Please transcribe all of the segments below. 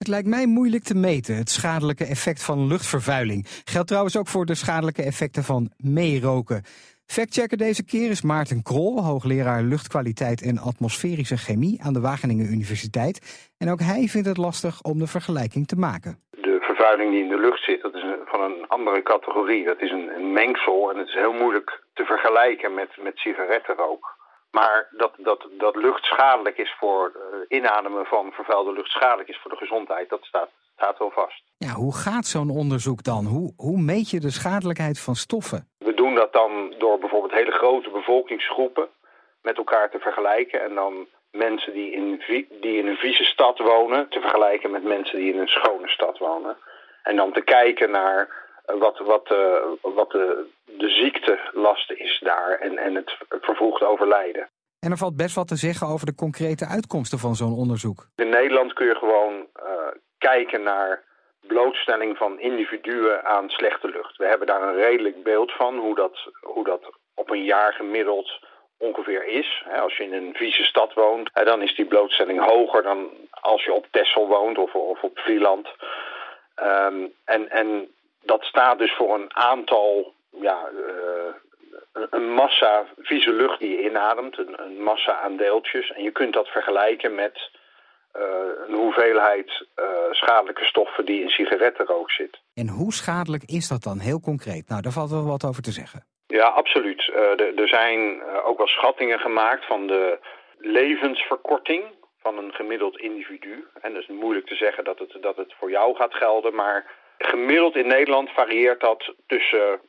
Het lijkt mij moeilijk te meten, het schadelijke effect van luchtvervuiling. Geldt trouwens ook voor de schadelijke effecten van meeroken. Factchecker deze keer is Maarten Krol, hoogleraar luchtkwaliteit en atmosferische chemie aan de Wageningen Universiteit. En ook hij vindt het lastig om de vergelijking te maken. De vervuiling die in de lucht zit, dat is van een andere categorie. Dat is een, mengsel en het is heel moeilijk te vergelijken met, met sigarettenrook. Maar dat, dat, dat lucht schadelijk is voor uh, inademen van vervuilde lucht schadelijk is voor de gezondheid, dat staat, staat wel vast. Ja, hoe gaat zo'n onderzoek dan? Hoe, hoe meet je de schadelijkheid van stoffen? We doen dat dan door bijvoorbeeld hele grote bevolkingsgroepen met elkaar te vergelijken. En dan mensen die in, die in een vieze stad wonen te vergelijken met mensen die in een schone stad wonen. En dan te kijken naar wat, wat, uh, wat de, de ziektelast is daar en, en het vervroegd overlijden. En er valt best wat te zeggen over de concrete uitkomsten van zo'n onderzoek. In Nederland kun je gewoon uh, kijken naar blootstelling van individuen aan slechte lucht. We hebben daar een redelijk beeld van hoe dat, hoe dat op een jaar gemiddeld ongeveer is. Als je in een vieze stad woont, dan is die blootstelling hoger dan als je op Texel woont of, of op Vlieland. Um, en, en dat staat dus voor een aantal, ja, uh, een massa vieze lucht die je inademt, een, een, massa aan deeltjes. En je kunt dat vergelijken met uh, een hoeveelheid uh, schadelijke stoffen die in sigarettenrook zit. En hoe schadelijk is dat dan, heel concreet? Nou, daar valt wel wat over te zeggen. Ja, absoluut. er zijn ook wel schattingen gemaakt van de levensverkorting van een gemiddeld individu. En dat is moeilijk te zeggen dat het, dat het voor jou gaat gelden, maar Gemiddeld in Nederland varieert dat tussen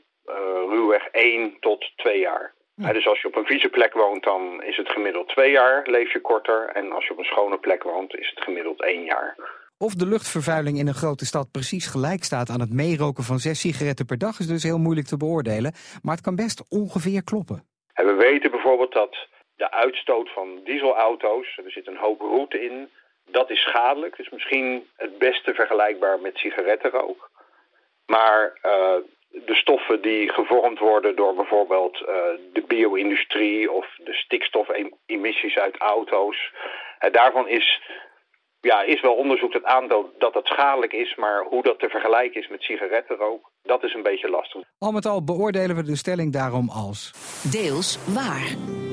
ruwweg 1 tot 2 jaar. Ja. dus als je op een vieze plek woont, dan is het gemiddeld 2 jaar, leef je korter. En als je op een schone plek woont, is het gemiddeld 1 jaar. Of de luchtvervuiling in een grote stad precies gelijk staat aan het meeroken van 6 sigaretten per dag is dus heel moeilijk te beoordelen. Maar het kan best ongeveer kloppen. En we weten bijvoorbeeld dat de uitstoot van dieselauto's, er zit een hoop route in, dat is schadelijk. Dus misschien het beste vergelijkbaar met sigarettenrook. Maar uh, de stoffen die gevormd worden door bijvoorbeeld uh, de bio-industrie of de stikstofemissies uit auto's. Uh, daarvan is, ja, is wel onderzoek dat aantoont dat dat schadelijk is, maar hoe dat te vergelijken is met sigarettenrook, dat is een beetje lastig. Al met al beoordelen we de stelling daarom als... Deels waar.